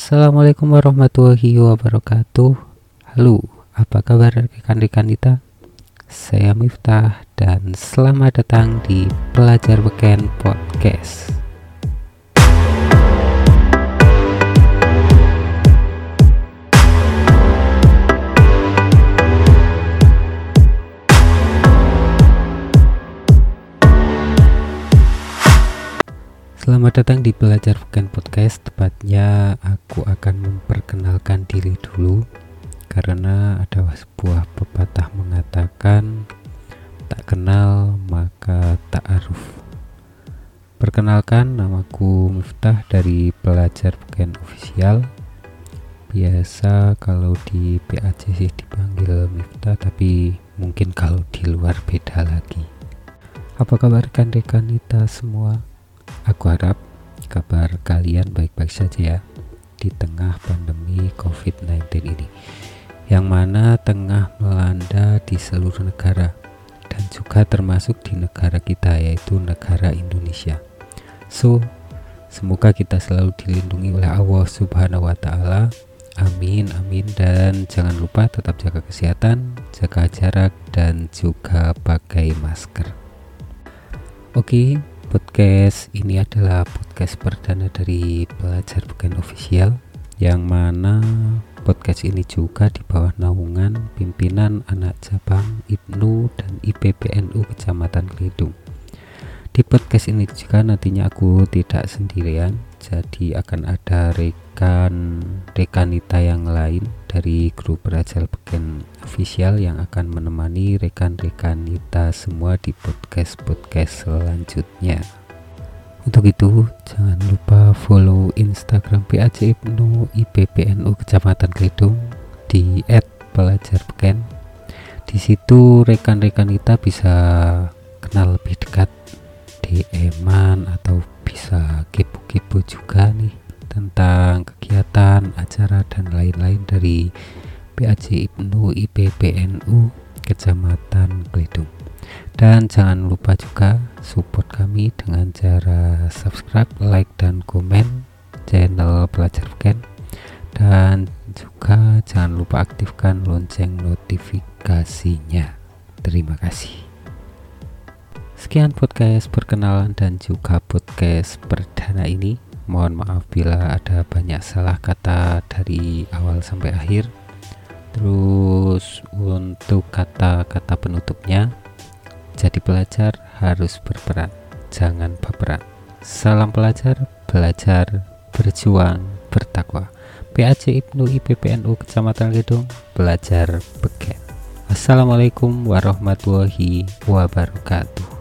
Assalamualaikum warahmatullahi wabarakatuh Halo, apa kabar rekan-rekan kita? Saya Miftah dan selamat datang di Pelajar Beken Podcast Selamat datang di Belajar Bukan Podcast. Tepatnya aku akan memperkenalkan diri dulu Karena ada sebuah pepatah mengatakan Tak kenal maka tak aruf. Perkenalkan namaku Miftah dari Belajar Bukan Official. Biasa kalau di PAC sih dipanggil Miftah Tapi mungkin kalau di luar beda lagi. Apa kabar rekan-rekan kita semua? Aku harap kabar kalian baik-baik saja ya di tengah pandemi COVID-19 ini yang mana tengah melanda di seluruh negara dan juga termasuk di negara kita yaitu negara Indonesia. So, semoga kita selalu dilindungi oleh Allah Subhanahu wa taala. Amin amin dan jangan lupa tetap jaga kesehatan, jaga jarak dan juga pakai masker. Oke, podcast ini adalah podcast perdana dari Pelajar Bukan Official yang mana podcast ini juga di bawah naungan pimpinan anak cabang IPNU dan IPPNU Kecamatan Kelidung. Di podcast ini juga nantinya aku tidak sendirian, jadi akan ada rekan rekanita yang lain dari grup Rajal Beken Official yang akan menemani rekan-rekan kita semua di podcast-podcast selanjutnya. Untuk itu, jangan lupa follow Instagram PAC Ibnu IPPNU Kecamatan Kedung di @pelajar_beken. Di situ rekan-rekan kita bisa kenal lebih dekat DM-an atau bisa kepo-kepo juga nih tentang kegiatan, acara dan lain-lain dari PAC Ibnu IPPNU Kecamatan Kledung. Dan jangan lupa juga support kami dengan cara subscribe, like dan komen channel Pelajar Ken dan juga jangan lupa aktifkan lonceng notifikasinya. Terima kasih. Sekian podcast perkenalan dan juga podcast perdana ini. Mohon maaf bila ada banyak salah kata dari awal sampai akhir. Terus untuk kata-kata penutupnya jadi pelajar harus berperan jangan baperan. Salam pelajar belajar berjuang bertakwa. PAC Ibnu IPPNU Kecamatan Gedung belajar beken. Assalamualaikum warahmatullahi wabarakatuh